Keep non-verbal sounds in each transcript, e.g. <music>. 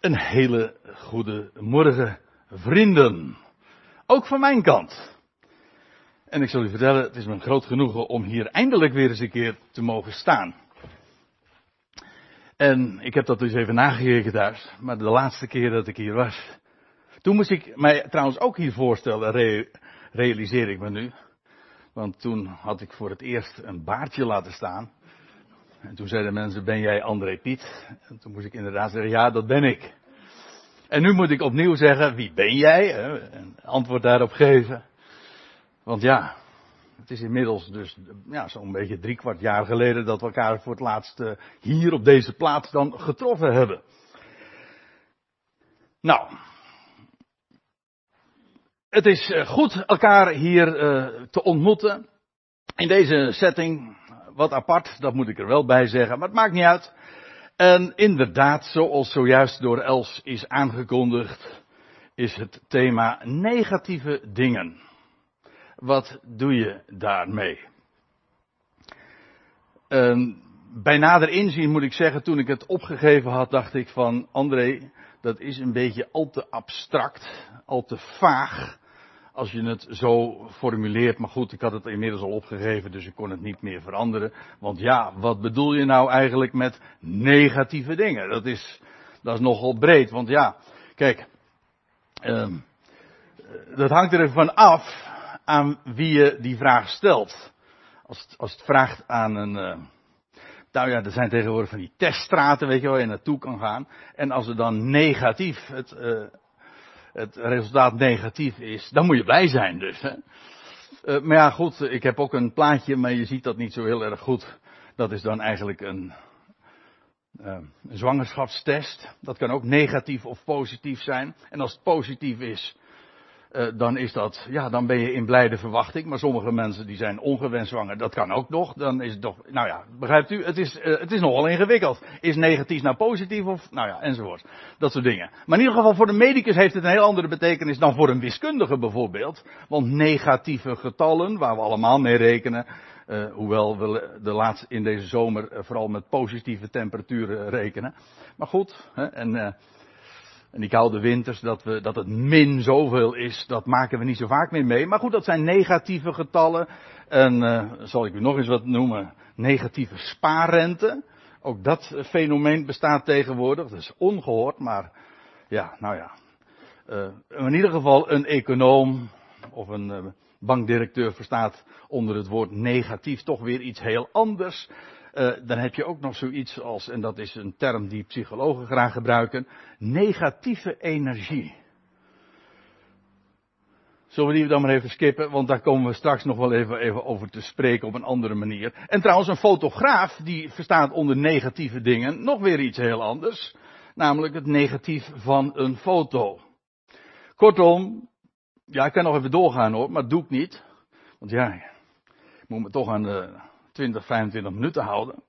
Een hele goede morgen, vrienden. Ook van mijn kant. En ik zal u vertellen, het is me een groot genoegen om hier eindelijk weer eens een keer te mogen staan. En ik heb dat dus even nagekeken thuis, maar de laatste keer dat ik hier was. Toen moest ik mij trouwens ook hier voorstellen, realiseer ik me nu. Want toen had ik voor het eerst een baardje laten staan. En toen zeiden mensen, ben jij André Piet? En toen moest ik inderdaad zeggen, ja, dat ben ik. En nu moet ik opnieuw zeggen, wie ben jij? Een antwoord daarop geven. Want ja, het is inmiddels dus ja, zo'n beetje drie kwart jaar geleden dat we elkaar voor het laatst uh, hier op deze plaats dan getroffen hebben. Nou, het is uh, goed elkaar hier uh, te ontmoeten. In deze setting wat apart, dat moet ik er wel bij zeggen, maar het maakt niet uit. En inderdaad, zoals zojuist door Els is aangekondigd, is het thema negatieve dingen. Wat doe je daarmee? En bij nader inzien moet ik zeggen, toen ik het opgegeven had, dacht ik van André, dat is een beetje al te abstract, al te vaag als je het zo formuleert. Maar goed, ik had het inmiddels al opgegeven, dus ik kon het niet meer veranderen. Want ja, wat bedoel je nou eigenlijk met negatieve dingen? Dat is, dat is nogal breed, want ja, kijk, uh, dat hangt er even van af aan wie je die vraag stelt. Als het, als het vraagt aan een, uh, nou ja, er zijn tegenwoordig van die teststraten, weet je waar je naartoe kan gaan. En als er dan negatief het, uh, het resultaat negatief is, dan moet je blij zijn dus. Hè? Uh, maar ja, goed, ik heb ook een plaatje, maar je ziet dat niet zo heel erg goed. Dat is dan eigenlijk een, uh, een zwangerschapstest. Dat kan ook negatief of positief zijn. En als het positief is, uh, dan is dat, ja, dan ben je in blijde verwachting. Maar sommige mensen die zijn ongewenst zwanger, dat kan ook nog. Dan is het toch, nou ja, begrijpt u, het is, uh, het is nogal ingewikkeld. Is negatief nou positief of, nou ja, enzovoort. Dat soort dingen. Maar in ieder geval voor de medicus heeft het een heel andere betekenis dan voor een wiskundige bijvoorbeeld. Want negatieve getallen, waar we allemaal mee rekenen, uh, hoewel we de laatste in deze zomer vooral met positieve temperaturen rekenen. Maar goed, hè, en en die koude winters, dat, we, dat het min zoveel is, dat maken we niet zo vaak meer mee. Maar goed, dat zijn negatieve getallen. En uh, zal ik u nog eens wat noemen, negatieve spaarrente. Ook dat fenomeen bestaat tegenwoordig. Dat is ongehoord, maar ja, nou ja. Uh, in ieder geval een econoom of een uh, bankdirecteur verstaat onder het woord negatief toch weer iets heel anders. Uh, dan heb je ook nog zoiets als, en dat is een term die psychologen graag gebruiken, negatieve energie. Zullen we die dan maar even skippen, want daar komen we straks nog wel even, over te spreken op een andere manier. En trouwens, een fotograaf die verstaat onder negatieve dingen nog weer iets heel anders, namelijk het negatief van een foto. Kortom, ja, ik kan nog even doorgaan hoor, maar doe ik niet. Want ja, ik moet me toch aan de 20, 25 minuten houden.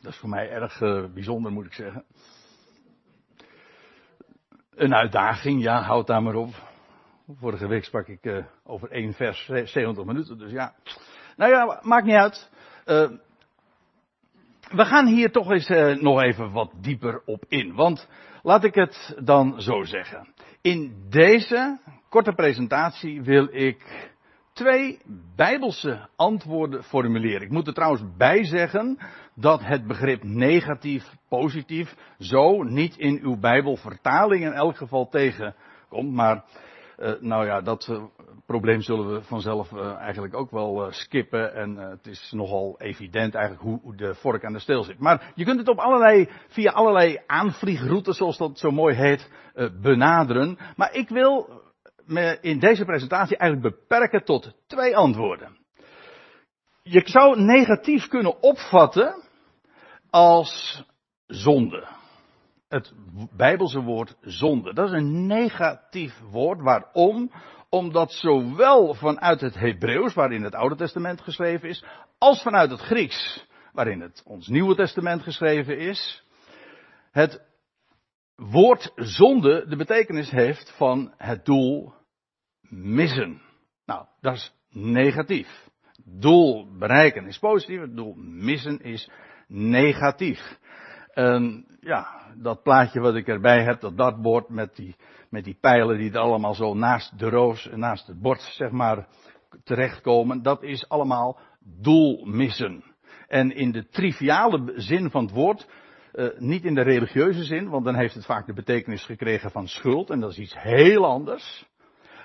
Dat is voor mij erg uh, bijzonder, moet ik zeggen. Een uitdaging, ja, houd daar maar op. Vorige week sprak ik uh, over één vers 70 minuten, dus ja. Nou ja, maakt niet uit. We gaan hier toch eens nog even wat dieper op in. Want laat ik het dan zo zeggen. In deze korte presentatie wil ik twee bijbelse antwoorden formuleren. Ik moet er trouwens bij zeggen dat het begrip negatief, positief zo niet in uw bijbelvertaling in elk geval tegenkomt. Maar uh, nou ja, dat uh, probleem zullen we vanzelf uh, eigenlijk ook wel skippen. En het is nogal evident eigenlijk hoe, hoe, de vork aan de steel zit. Maar je kunt het op allerlei, via allerlei aanvliegroutes, zoals dat zo mooi heet, benaderen. Maar ik wil in deze presentatie eigenlijk beperken tot twee antwoorden. Je zou negatief kunnen opvatten als zonde. Het Bijbelse woord zonde. Dat is een negatief woord. Waarom? Omdat zowel vanuit het Hebreeuws, waarin het Oude Testament geschreven is, als vanuit het Grieks, waarin het ons Nieuwe Testament geschreven is, het woord zonde de betekenis heeft van het doel missen. Nou, dat is negatief. Doel bereiken is positief, het doel missen is negatief. En ja, dat plaatje wat ik erbij heb, dat dartbord met die, met die pijlen die er allemaal zo naast de roos naast het bord, zeg maar, terechtkomen, dat is allemaal doelmissen. En in de triviale zin van het woord, uh, niet in de religieuze zin, want dan heeft het vaak de betekenis gekregen van schuld, en dat is iets heel anders.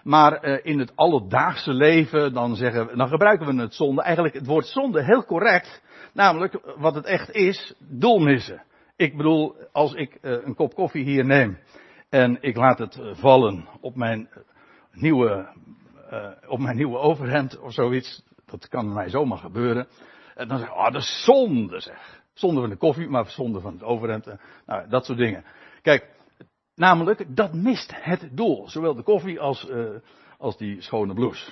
Maar uh, in het alledaagse leven, dan, zeggen, dan gebruiken we het zonde, eigenlijk het woord zonde heel correct. Namelijk, wat het echt is, doelmissen. Ik bedoel, als ik uh, een kop koffie hier neem en ik laat het vallen op mijn nieuwe, op mijn nieuwe overhemd of zoiets, dat kan mij zomaar gebeuren. En dan zeg ik, oh, dat is zonde zeg. Zonde van de koffie, maar zonde van het overhemd. Nou, dat soort dingen. Kijk, namelijk, dat mist het doel. Zowel de koffie als, uh, als die schone blouse.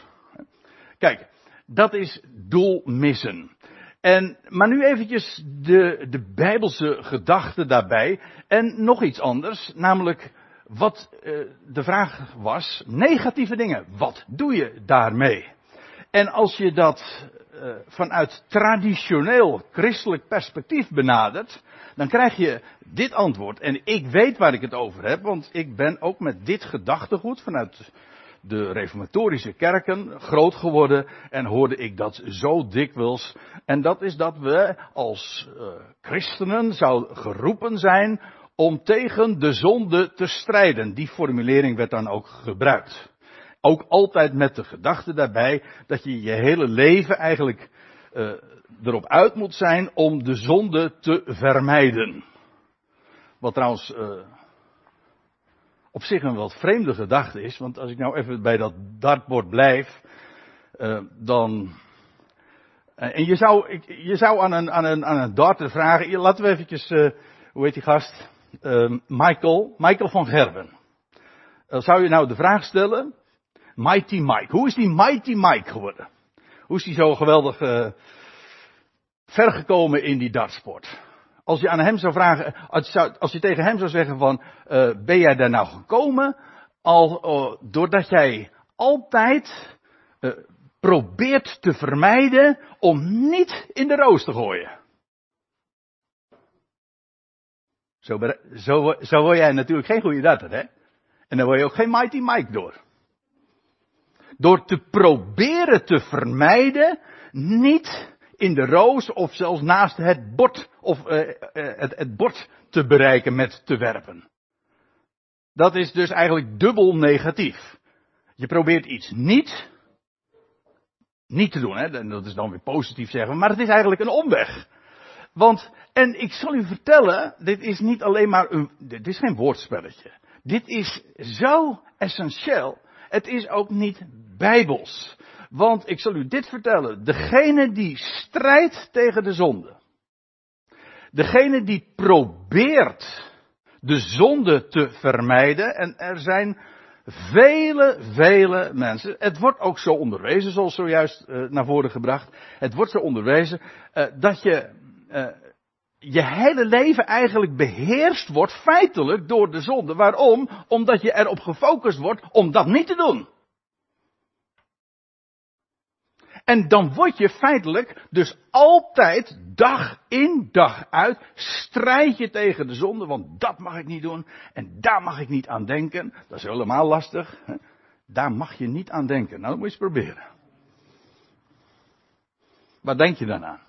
Kijk, dat is doel missen. En, maar nu eventjes de, de bijbelse gedachte daarbij. En nog iets anders, namelijk wat uh, de vraag was, negatieve dingen. Wat doe je daarmee? En als je dat uh, vanuit traditioneel christelijk perspectief benadert, dan krijg je dit antwoord. En ik weet waar ik het over heb, want ik ben ook met dit gedachtegoed vanuit de reformatorische kerken groot geworden en hoorde ik dat zo dikwijls. En dat is dat we als uh, christenen zouden geroepen zijn om tegen de zonde te strijden. Die formulering werd dan ook gebruikt. Ook altijd met de gedachte daarbij dat je je hele leven eigenlijk uh, erop uit moet zijn om de zonde te vermijden. Wat trouwens uh, op zich een wat vreemde gedachte is, want als ik nou even bij dat dartbord blijf, uh, dan. en je zou, ik, je zou aan een, aan een, aan een darter vragen, laten we eventjes, hoe heet die gast? Michael, Michael van Gerben. zou je nou de vraag stellen, Mighty Mike. Hoe is die Mighty Mike geworden? Hoe is die zo geweldig uh, vergekomen in die dartsport? Als je aan hem zou vragen, als, je tegen hem zou zeggen van, uh, ben jij daar nou gekomen al, uh, doordat jij altijd probeert te vermijden om niet in de roos te gooien? Zo, zo, zo word jij natuurlijk geen goede darter, hè? En dan word je ook geen Mighty Mike door. Door te proberen te vermijden, niet in de roos of zelfs naast het bord, of uh, uh, het, het bord te bereiken met te werpen. Dat is dus eigenlijk dubbel negatief. Je probeert iets niet, niet te doen, hè? dat is dan weer positief zeggen, maar het is eigenlijk een omweg. Want, en ik zal u vertellen, dit is niet alleen maar een, dit is geen woordspelletje. Dit is zo essentieel. Het is ook niet bijbels. Want ik zal u dit vertellen. Degene die strijdt tegen de zonde. Degene die probeert de zonde te vermijden. En er zijn vele, vele mensen. Het wordt ook zo onderwezen, zoals zojuist uh, naar voren gebracht. Het wordt zo onderwezen uh, dat je uh, je hele leven eigenlijk beheerst wordt feitelijk door de zonde. Waarom? Omdat je erop gefocust wordt om dat niet te doen. En dan word je feitelijk dus altijd dag in dag uit strijd je tegen de zonde, want dat mag ik niet doen en daar mag ik niet aan denken. Dat is helemaal lastig. Daar mag je niet aan denken. Nou, dat moet je eens proberen. Wat denk je dan aan?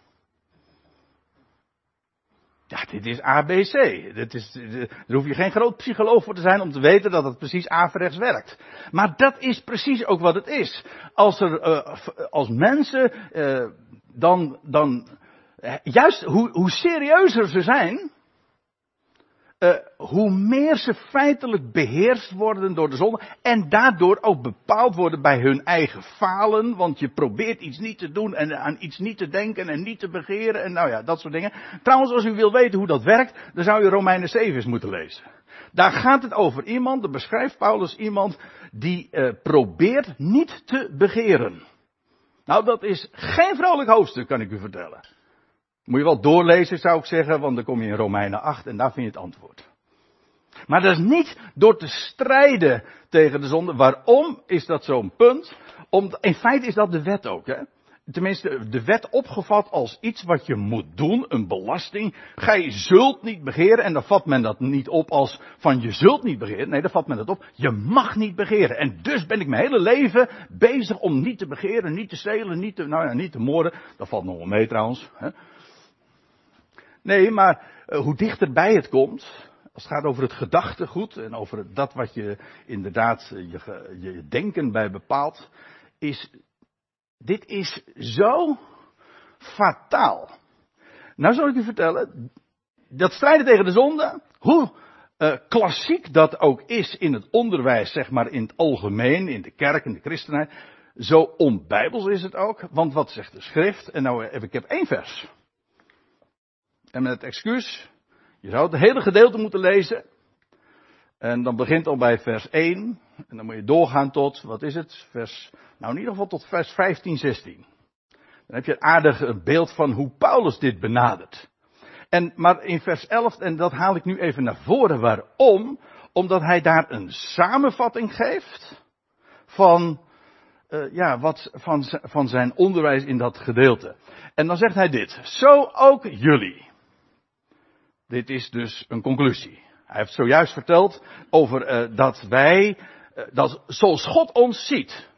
Ja, dit is ABC. Dit is, daar hoef je geen groot psycholoog voor te zijn om te weten dat het precies averechts werkt. Maar dat is precies ook wat het is. Als er, uh, als mensen, uh, dan, dan, juist hoe, hoe serieuzer ze zijn, uh, hoe meer ze feitelijk beheerst worden door de zonde en daardoor ook bepaald worden bij hun eigen falen, want je probeert iets niet te doen en aan iets niet te denken en niet te begeren en nou ja, dat soort dingen. Trouwens, als u wil weten hoe dat werkt, dan zou u Romeinen 7 eens moeten lezen. Daar gaat het over iemand, daar beschrijft Paulus iemand die uh, probeert niet te begeren. Nou, dat is geen vrolijk hoofdstuk, kan ik u vertellen. Moet je wel doorlezen, zou ik zeggen, want dan kom je in Romeinen 8 en daar vind je het antwoord. Maar dat is niet door te strijden tegen de zonde. Waarom is dat zo'n punt? Om, in feite is dat de wet ook. Hè? tenminste de wet opgevat als iets wat je moet doen, een belasting. Gij zult niet begeren en dan vat men dat niet op als van je zult niet begeren. Nee, dan vat men dat op. Je mag niet begeren. En dus ben ik mijn hele leven bezig om niet te begeren, niet te stelen, niet te, nou ja, niet te moorden. Dat valt nog wel mee trouwens. Hè? Nee, maar uh, hoe dichterbij het komt, als het gaat over het gedachtegoed en over dat wat je inderdaad eh, je, je denken bij bepaalt, is dit is zo fataal. Nou zal ik u vertellen, dat strijden tegen de zonde, hoe uh, klassiek dat ook is in het onderwijs, zeg maar in het algemeen, in de kerk, in de christenheid, zo onbijbels is het ook. Want wat zegt de schrift? En nou, ik heb één vers. En met het excuus, je zou het hele gedeelte moeten lezen. En dan begint al bij vers 1. En dan moet je doorgaan tot, wat is het? Vers, nou in ieder geval tot vers 15, 16. Dan heb je een aardig beeld van hoe Paulus dit benadert. En, maar in vers 11, en dat haal ik nu even naar voren, waarom? Omdat hij daar een samenvatting geeft van, uh, ja, wat, van, van zijn onderwijs in dat gedeelte. En dan zegt hij dit, zo ook jullie. Dit is dus een conclusie. Hij heeft zojuist verteld over uh, dat wij, uh, dat zoals God ons ziet,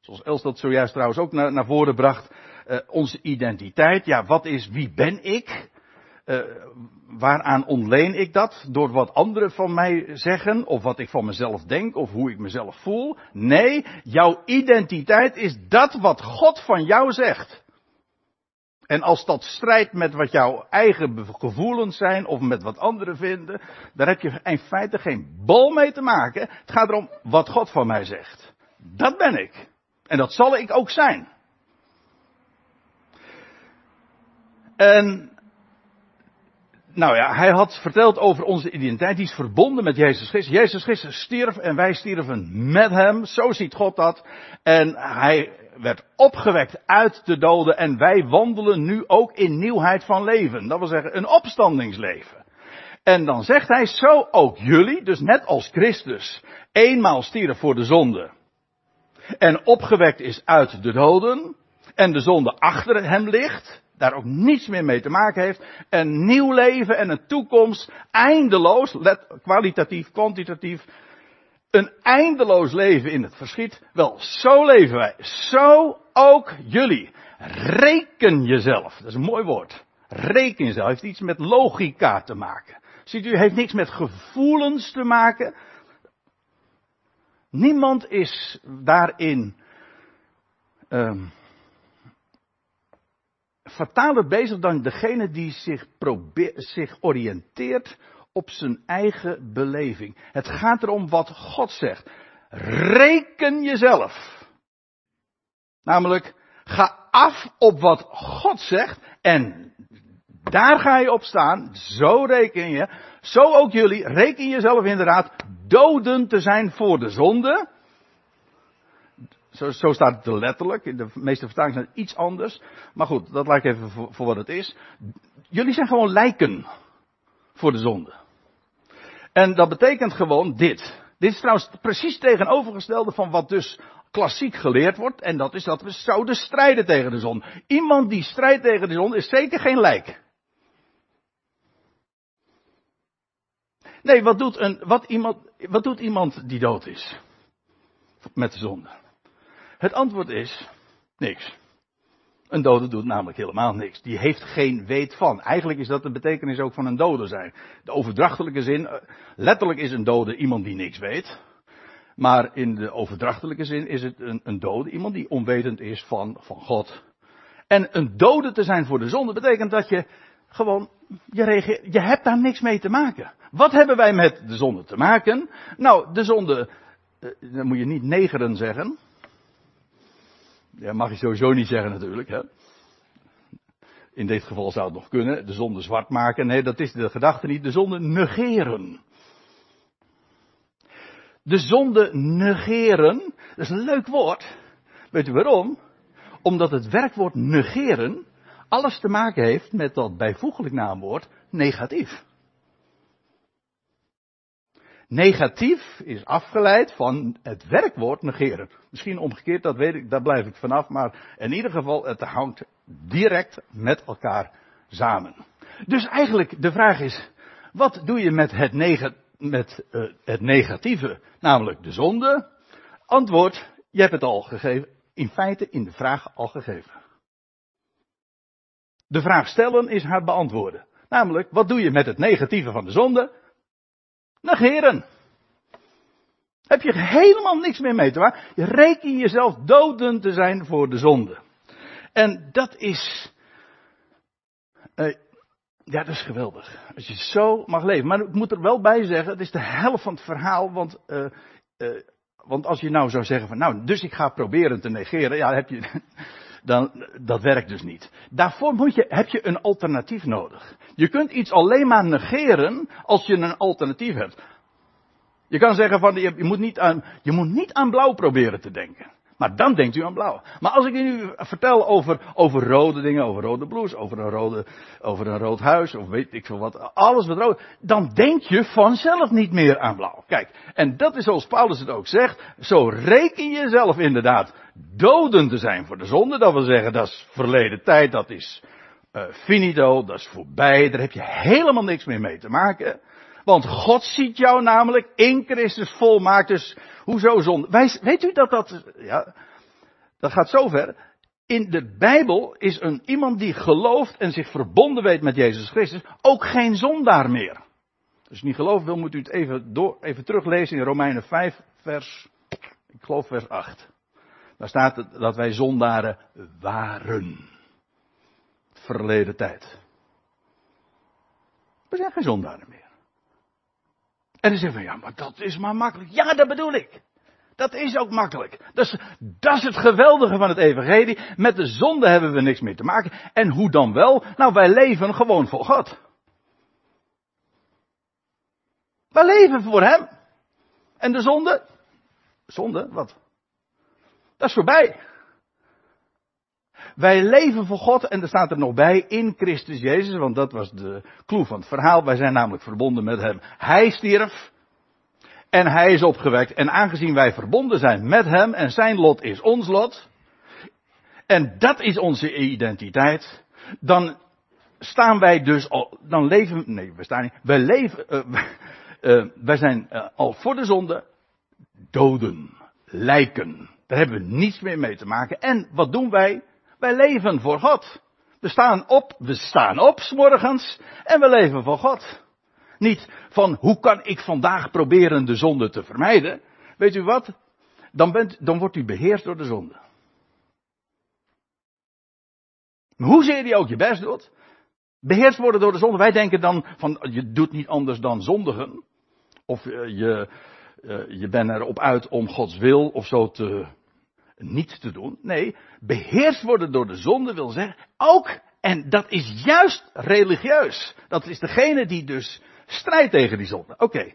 zoals Els dat zojuist trouwens ook naar, naar voren bracht, uh, onze identiteit, ja wat is, wie ben ik? waaraan ontleen ik dat? Door wat anderen van mij zeggen, of wat ik van mezelf denk, of hoe ik mezelf voel? Nee, jouw identiteit is dat wat God van jou zegt. En als dat strijdt met wat jouw eigen gevoelens zijn of met wat anderen vinden, daar heb je in feite geen bal mee te maken. Het gaat erom wat God van mij zegt. Dat ben ik. En dat zal ik ook zijn. En, nou ja, hij had verteld over onze identiteit, die is verbonden met Jezus Christus. Jezus Christus stierf en wij stierven met hem, zo ziet God dat. En hij werd opgewekt uit de doden en wij wandelen nu ook in nieuwheid van leven. Dat wil zeggen een opstandingsleven. En dan zegt hij, zo ook jullie, dus net als Christus, eenmaal stierf voor de zonde. En opgewekt is uit de doden. En de zonde achter hem ligt. Daar ook niets meer mee te maken heeft. Een nieuw leven en een toekomst. Eindeloos, kwalitatief, kwantitatief een eindeloos leven in het verschiet. Wel, zo leven wij. Zo ook jullie. Reken jezelf. Dat is een mooi woord. Reken jezelf. Heeft iets met logica te maken. Ziet u, heeft niks met gevoelens te maken. Niemand is daarin um, fataler bezig dan degene die zich, probeert, zich oriënteert op zijn eigen beleving. Het gaat erom wat God zegt. Reken jezelf. Namelijk, ga af op wat God zegt en daar ga je op staan. Zo reken je. Zo ook jullie. Reken jezelf inderdaad doden te zijn voor de zonde. Zo, zo staat het letterlijk. In de meeste vertalingen zijn het iets anders. Maar goed, dat laat ik even voor wat het is. Jullie zijn gewoon lijken voor de zonde. En dat betekent gewoon dit. Dit is trouwens precies tegenovergestelde van wat dus klassiek geleerd wordt. En dat is dat we zouden strijden tegen de zon. Iemand die strijdt tegen de zon is zeker geen lijk. Nee, wat doet, een, wat iemand, wat doet iemand die dood is? Met de zonde. Het antwoord is niks. Een dode doet namelijk helemaal niks. Die heeft geen weet van. Eigenlijk is dat de betekenis ook van een dode zijn. De overdrachtelijke zin, eh, letterlijk is een dode iemand die niks weet. Maar in de overdrachtelijke zin is het een, een dode iemand die onwetend is van, van God. En een dode te zijn voor de zonde betekent dat je gewoon, je, je hebt daar niks mee te maken. Wat hebben wij met de zonde te maken? Nou, de zonde, eh, dan moet je niet negeren zeggen. Ja, mag je sowieso niet zeggen natuurlijk. Hè? In dit geval zou het nog kunnen, de zonde zwart maken. Nee, dat is de gedachte niet. De zonde negeren. De zonde negeren, dat is een leuk woord. Weet u waarom? Omdat het werkwoord negeren alles te maken heeft met dat bijvoeglijk naamwoord negatief. Negatief is afgeleid van het werkwoord negeren. Misschien omgekeerd, dat weet ik, daar blijf ik vanaf, maar in ieder geval, het hangt direct met elkaar samen. Dus eigenlijk, de vraag is, wat doe je met het, neg met, uh, het negatieve, namelijk de zonde? Antwoord, je hebt het al gegeven, in feite in de vraag al gegeven. De vraag stellen is haar beantwoorden. Namelijk, wat doe je met het negatieve van de zonde? Negeren. Heb je helemaal niks meer mee te maken. Je reken jezelf doden te zijn voor de zonde. En dat is. Uh, ja, dat is geweldig. Als je zo mag leven. Maar ik moet er wel bij zeggen, het is de helft van het verhaal. Want, uh, uh, want als je nou zou zeggen van, nou, dus ik ga proberen te negeren. Ja, heb je, dan, dat werkt dus niet. Daarvoor moet je, heb je een alternatief nodig. Je kunt iets alleen maar negeren als je een alternatief hebt. Je kan zeggen van, je, moet niet aan, je moet niet aan blauw proberen te denken. Maar dan denkt u aan blauw. Maar als ik u vertel over, over rode dingen, over rode blouse, over een, rode, over een rood huis, of weet ik veel wat, alles wat rood, dan denk je vanzelf niet meer aan blauw. Kijk, en dat is zoals Paulus het ook zegt, zo reken je zelf inderdaad doden te zijn voor de zonde. Dat wil zeggen, dat is verleden tijd, dat is uh, finito, dat is voorbij, daar heb je helemaal niks meer mee te maken. Want God ziet jou namelijk in Christus volmaakt. Dus hoezo zonde? Wij, weet u dat dat, ja, dat gaat zover. In de Bijbel is een iemand die gelooft en zich verbonden weet met Jezus Christus ook geen zondaar meer. Als je niet gelooft wil, moet u het even, door, even teruglezen in Romeinen 5, vers, ik geloof vers 8. Daar staat dat wij zondaren waren. Verleden tijd. We zijn geen zondaren meer. En dan zeggen we, ja, maar dat is maar makkelijk. Ja, dat bedoel ik. Dat is ook makkelijk. Dat is, dat is het geweldige van het evangelie. Met de zonde hebben we niks meer te maken. En hoe dan wel? Nou, wij leven gewoon voor God. Wij leven voor Hem. En de zonde? Zonde? Wat? Dat is voorbij. Wij leven voor God en er staat er nog bij in Christus Jezus, want dat was de clue van het verhaal. Wij zijn namelijk verbonden met Hem. Hij stierf en Hij is opgewekt. En aangezien wij verbonden zijn met Hem en Zijn lot is ons lot, en dat is onze identiteit, dan staan wij dus al, dan leven, nee, we staan niet, wij leven, uh, uh, <laughs> wij zijn uh, al voor de zonde doden, lijken. Daar hebben we niets meer mee te maken. En wat doen wij? Wij leven voor God. We staan op, we staan op s morgens en we leven voor God. Niet van hoe kan ik vandaag proberen de zonde te vermijden. Weet u wat? Dan, bent, dan wordt u beheerst door de zonde. Hoezeer je ook je best doet, beheerst worden door de zonde. Wij denken dan van je doet niet anders dan zondigen. Of je, je bent erop uit om Gods wil of zo te, niet te doen. Nee, beheerst worden door de zonde wil zeggen ook, en dat is juist religieus. Dat is degene die dus strijdt tegen die zonde. Oké.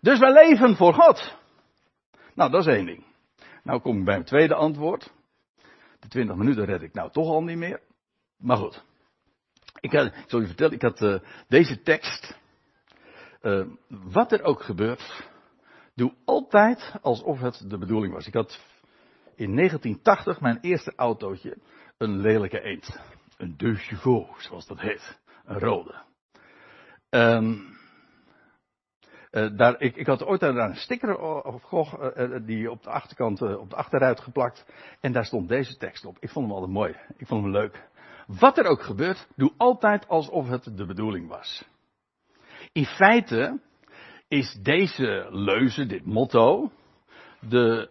Dus wij leven voor God. Nou, dat is één ding. Nou kom ik bij mijn tweede antwoord. De twintig minuten red ik nou toch al niet meer. Maar goed. Ik, had, zal je vertellen, ik had uh, deze tekst. Uh, wat er ook gebeurt, doe altijd alsof het de bedoeling was. Ik had in 1980 mijn eerste autootje een lelijke eend. Een deux zoals dat heet. Een rode. Um, uh, daar, ik, ik, had ooit daar een sticker of goch, uh, die op de achterkant, op de achterruit geplakt. En daar stond deze tekst op. Ik vond hem altijd mooi. Ik vond hem leuk. Wat er ook gebeurt, doe altijd alsof het de bedoeling was. In feite is deze leuze, dit motto, de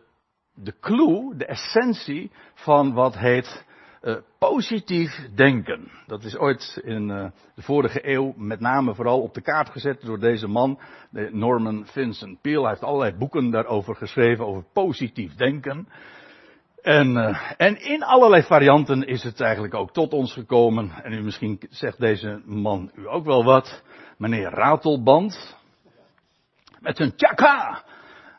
de clue, de essentie van wat heet uh, positief denken. Dat is ooit in uh, de vorige eeuw met name vooral op de kaart gezet door deze man, Norman Vincent Peale. Hij heeft allerlei boeken daarover geschreven, over positief denken. En, uh, en in allerlei varianten is het eigenlijk ook tot ons gekomen. En u misschien zegt deze man u ook wel wat. Meneer Ratelband. Met zijn tjaka.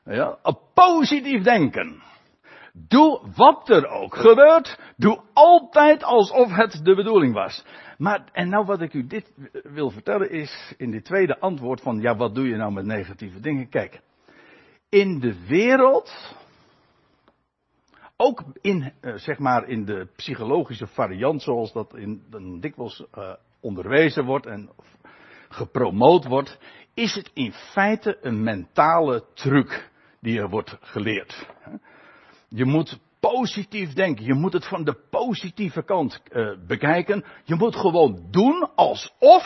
Ja, positief denken. Doe wat er ook gebeurt. Doe altijd alsof het de bedoeling was. Maar, en nou wat ik u dit wil vertellen is, in dit tweede antwoord van, ja wat doe je nou met negatieve dingen? Kijk, in de wereld, ook in, eh, zeg maar, in de psychologische variant zoals dat in, dan dikwijls uh, onderwezen wordt en gepromoot wordt, is het in feite een mentale truc die er wordt geleerd. Je moet positief denken. Je moet het van de positieve kant uh, bekijken. Je moet gewoon doen alsof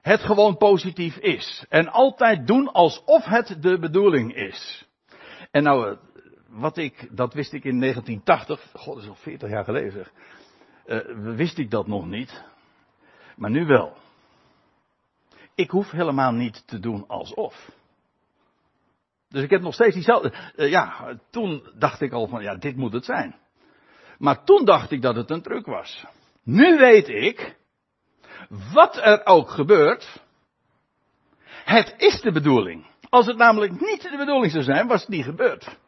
het gewoon positief is. En altijd doen alsof het de bedoeling is. En nou, eh, wat ik, dat wist ik in 1980, god, dat is al 40 jaar geleden. Uh, wist ik dat nog niet. Maar nu wel. Ik hoef helemaal niet te doen alsof. Dus ik heb nog steeds diezelfde. Uh, ja, toen dacht ik al van ja, dit moet het zijn. Maar toen dacht ik dat het een truc was. Nu weet ik, wat er ook gebeurt, het is de bedoeling. Als het namelijk niet de bedoeling zou zijn, was het niet gebeurd.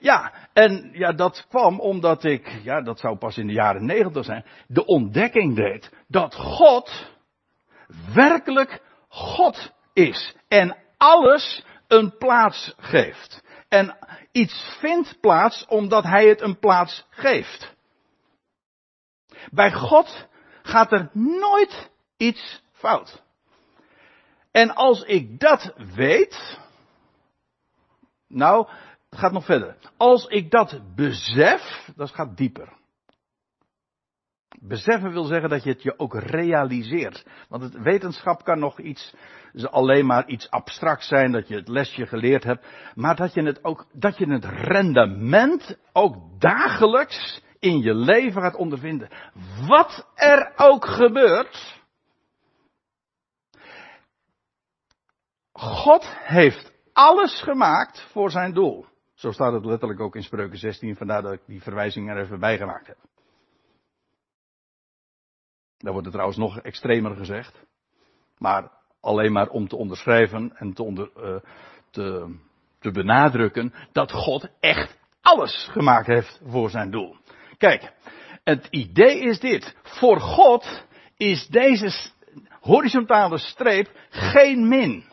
Ja, en ja, dat kwam omdat ik, ja, dat zou pas in de jaren negentig zijn, de ontdekking deed dat God werkelijk God is. En alles een plaats geeft. En iets vindt plaats omdat hij het een plaats geeft. Bij God gaat er nooit iets fout. En als ik dat weet, nou, het gaat nog verder. Als ik dat besef, dat gaat dieper. Beseffen wil zeggen dat je het je ook realiseert. Want het wetenschap kan nog iets, alleen maar iets abstract zijn, dat je het lesje geleerd hebt. Maar dat je het ook, dat je het rendement ook dagelijks in je leven gaat ondervinden. Wat er ook gebeurt. God heeft alles gemaakt voor zijn doel. Zo staat het letterlijk ook in Spreuken 16, vandaar dat ik die verwijzing er even bij gemaakt heb. Daar wordt het trouwens nog extremer gezegd. Maar alleen maar om te onderschrijven en te, onder, uh, te, te benadrukken dat God echt alles gemaakt heeft voor zijn doel. Kijk, het idee is dit. Voor God is deze horizontale streep geen min.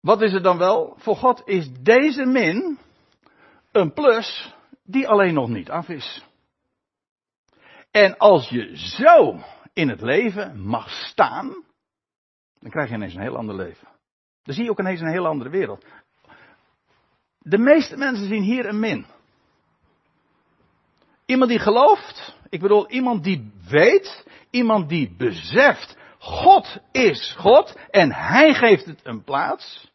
Wat is het dan wel? Voor God is deze min een plus die alleen nog niet af is. En als je zo in het leven mag staan, dan krijg je ineens een heel ander leven. Dan zie je ook ineens een heel andere wereld. De meeste mensen zien hier een min. Iemand die gelooft, ik bedoel iemand die weet, iemand die beseft, God is God en Hij geeft het een plaats.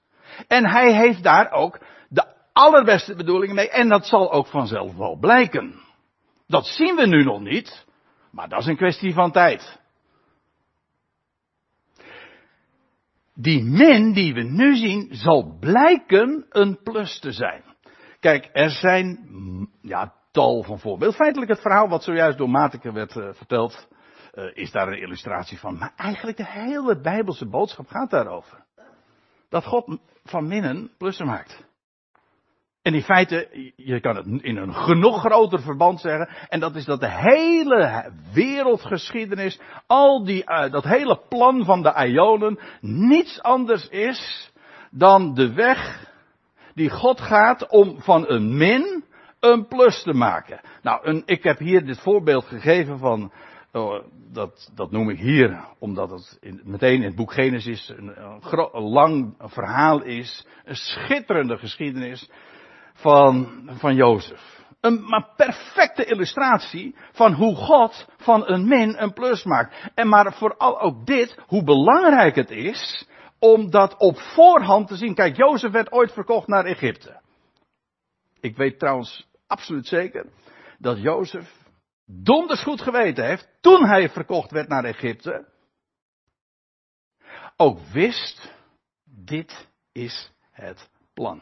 En Hij heeft daar ook de allerbeste bedoelingen mee en dat zal ook vanzelf wel blijken. Dat zien we nu nog niet, maar dat is een kwestie van tijd. Die min die we nu zien zal blijken een plus te zijn. Kijk, er zijn ja, tal van voorbeelden. Feitelijk het verhaal wat zojuist door Mateke werd uh, verteld, uh, is daar een illustratie van. Maar eigenlijk de hele Bijbelse boodschap gaat daarover. Dat God van minnen plussen maakt. En in feite, je kan het in een genoeg groter verband zeggen. En dat is dat de hele wereldgeschiedenis, al die, uh, dat hele plan van de Ionen, niets anders is dan de weg die God gaat om van een min een plus te maken. Nou, een, ik heb hier dit voorbeeld gegeven van, uh, dat, dat noem ik hier, omdat het meteen in het boek Genesis een lang verhaal is, een schitterende geschiedenis van, van Jozef. Een maar perfecte illustratie van hoe God van een min een plus maakt. En maar vooral ook dit, hoe belangrijk het is om dat op voorhand te zien. Kijk, Jozef werd ooit verkocht naar Egypte. Ik weet trouwens absoluut zeker dat Jozef donders goed geweten heeft toen hij verkocht werd naar Egypte. Ook wist, dit is het plan.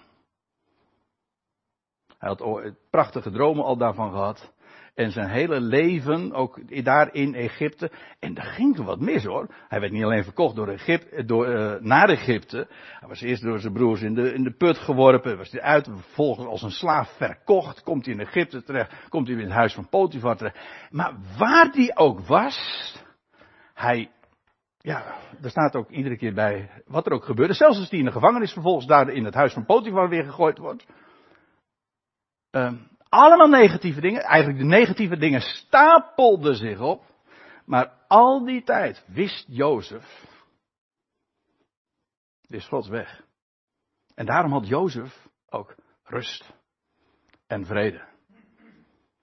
Hij had prachtige dromen al daarvan gehad. En zijn hele leven, ook daar in Egypte. En er ging wat mis hoor. Hij werd niet alleen verkocht door Egypte, door, uh, naar Egypte. Hij was eerst door zijn broers in de, in de put geworpen. Was hij uit, vervolgens als een slaaf verkocht. Komt hij in Egypte terecht. Komt hij in het huis van Potifar terecht. Maar waar die ook was. Hij ja, er staat ook iedere keer bij wat er ook gebeurde. Zelfs als die in de gevangenis vervolgens daar in het huis van Potifar weer gegooid wordt. Uh, allemaal negatieve dingen. Eigenlijk de negatieve dingen stapelden zich op. Maar al die tijd wist Jozef. Is Gods weg. En daarom had Jozef ook rust en vrede.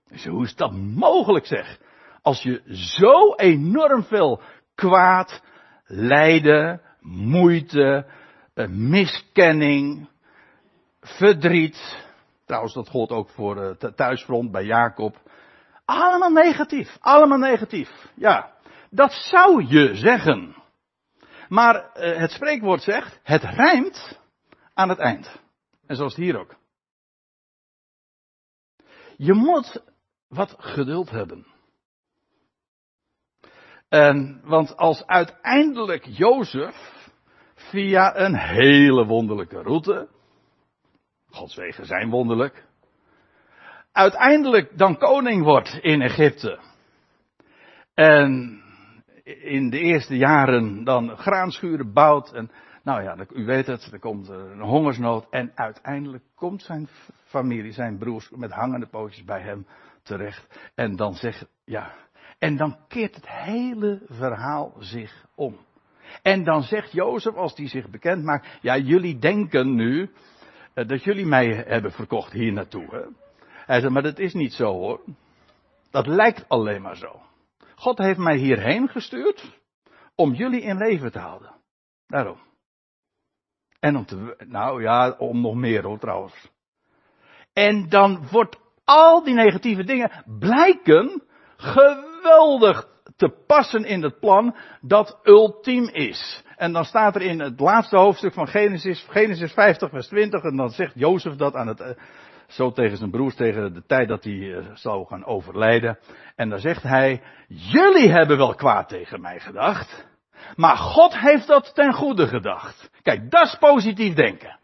Dus hoe is dat mogelijk zeg? Als je zo enorm veel kwaad, lijden, moeite, miskenning, verdriet. Trouwens, dat gold ook voor het eh, thuisfront bij Jacob. Allemaal negatief, allemaal negatief. Ja, dat zou je zeggen. Maar eh, het spreekwoord zegt, het rijmt aan het eind. En zoals hier ook. Je moet wat geduld hebben. En, want als uiteindelijk Jozef via een hele wonderlijke route, Gods wegen zijn wonderlijk, uiteindelijk dan koning wordt in Egypte. En in de eerste jaren dan graanschuren bouwt en nou ja, u weet het, er komt een hongersnood en uiteindelijk komt zijn familie, zijn broers met hangende pootjes bij hem terecht. En dan zegt, ja, en dan keert het hele verhaal zich om. En dan zegt Jozef, als die zich bekend maakt, ja, jullie denken nu dat jullie mij hebben verkocht hier naartoe. Hè? Hij zegt, maar dat is niet zo hoor. Dat lijkt alleen maar zo. God heeft mij hierheen gestuurd om jullie in leven te houden. Daarom. En om te, nou ja, om nog meer hoor trouwens. En dan wordt al die negatieve dingen blijken geweldig te passen in het plan dat ultiem is. En dan staat er in het laatste hoofdstuk van Genesis, Genesis 50 vers 20, en dan zegt Jozef dat aan het, eh, zo tegen zijn broers, tegen de tijd dat hij eh, zou gaan overlijden. En dan zegt hij, jullie hebben wel kwaad tegen mij gedacht, maar God heeft dat ten goede gedacht. Kijk, dat is positief denken.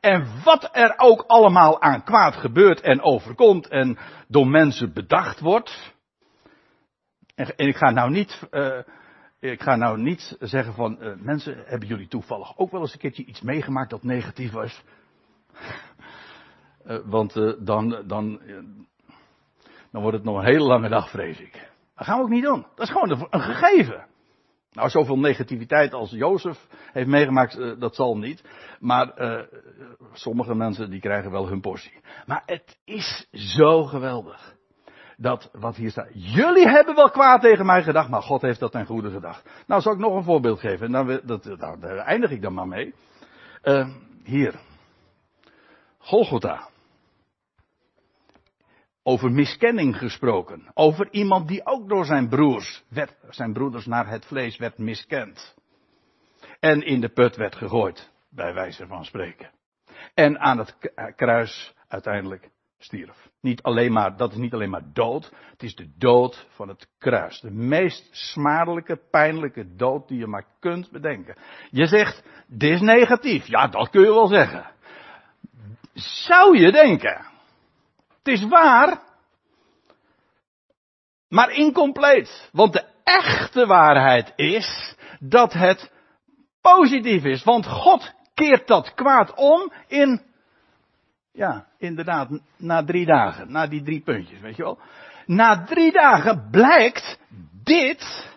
En wat er ook allemaal aan kwaad gebeurt en overkomt en door mensen bedacht wordt. En, ik ga nou niet, uh, ik ga nou niet zeggen van uh, mensen, hebben jullie toevallig ook wel eens een keertje iets meegemaakt dat negatief was? uh, want dan, dan, dan wordt het nog een hele lange dag, vrees ik. Dat gaan we ook niet doen. Dat is gewoon een gegeven. Nou, zoveel negativiteit als Jozef heeft meegemaakt, dat zal niet. Maar sommige mensen die krijgen wel hun portie. Maar het is zo geweldig. Dat wat hier staat. Jullie hebben wel kwaad tegen mij gedacht, maar God heeft dat ten goede gedacht. Nou, zal ik nog een voorbeeld geven. Nou, dat, nou, daar eindig ik dan maar mee. Uh, hier. Golgotha over miskenning gesproken. Over iemand die ook door zijn broers, werd, zijn broeders naar het vlees werd miskend. En in de put werd gegooid, bij wijze van spreken. En aan het kruis uiteindelijk stierf. Niet alleen maar, dat is niet alleen maar dood, het is de dood van het kruis. De meest smadelijke, pijnlijke dood die je maar kunt bedenken. Je zegt, dit is negatief. Ja, dat kun je wel zeggen. Zou je denken. Het is waar, maar incompleet. Want de echte waarheid is dat het positief is. Want God keert dat kwaad om in, ja, inderdaad, na drie dagen. Na die drie puntjes, weet je wel. Na drie dagen blijkt dit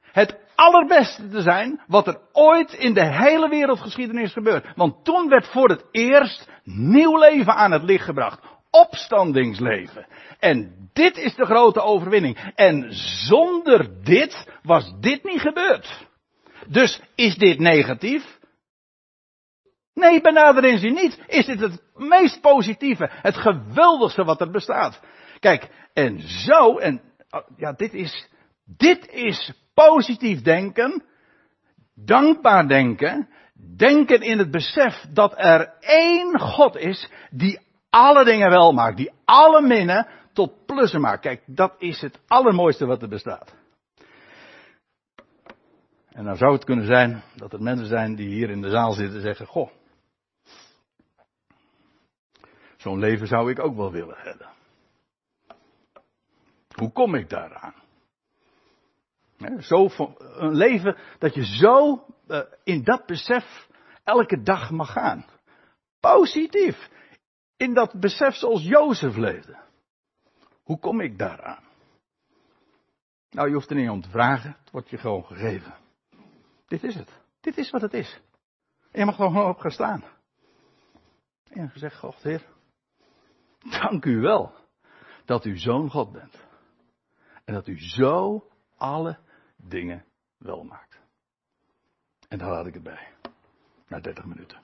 het allerbeste te zijn wat er ooit in de hele wereldgeschiedenis gebeurt. Want toen werd voor het eerst nieuw leven aan het licht gebracht opstandingsleven. En dit is de grote overwinning. En zonder dit was dit niet gebeurd. Dus is dit negatief? Nee, benadering ze niet. Is dit het meest positieve, het geweldigste wat er bestaat. Kijk, en zo, en ja, dit is, dit is positief denken, dankbaar denken, denken in het besef dat er één God is die alle dingen wel maakt, die alle minnen tot plussen maakt. Kijk, dat is het allermooiste wat er bestaat. En dan zou het kunnen zijn dat er mensen zijn die hier in de zaal zitten en zeggen: Goh, zo'n leven zou ik ook wel willen hebben. Hoe kom ik daaraan? Zo, een leven dat je zo uh, in dat besef elke dag mag gaan. Positief. In dat besef zoals Jozef leefde. Hoe kom ik daaraan? Nou, je hoeft er niet om te vragen. Het wordt je gewoon gegeven. Dit is het. Dit is wat het is. En je mag er gewoon op gaan staan. En gezegd, God, Heer, dank u wel dat u zo'n God bent. En dat u zo alle dingen wel maakt. En daar laat ik het bij. Na 30 minuten.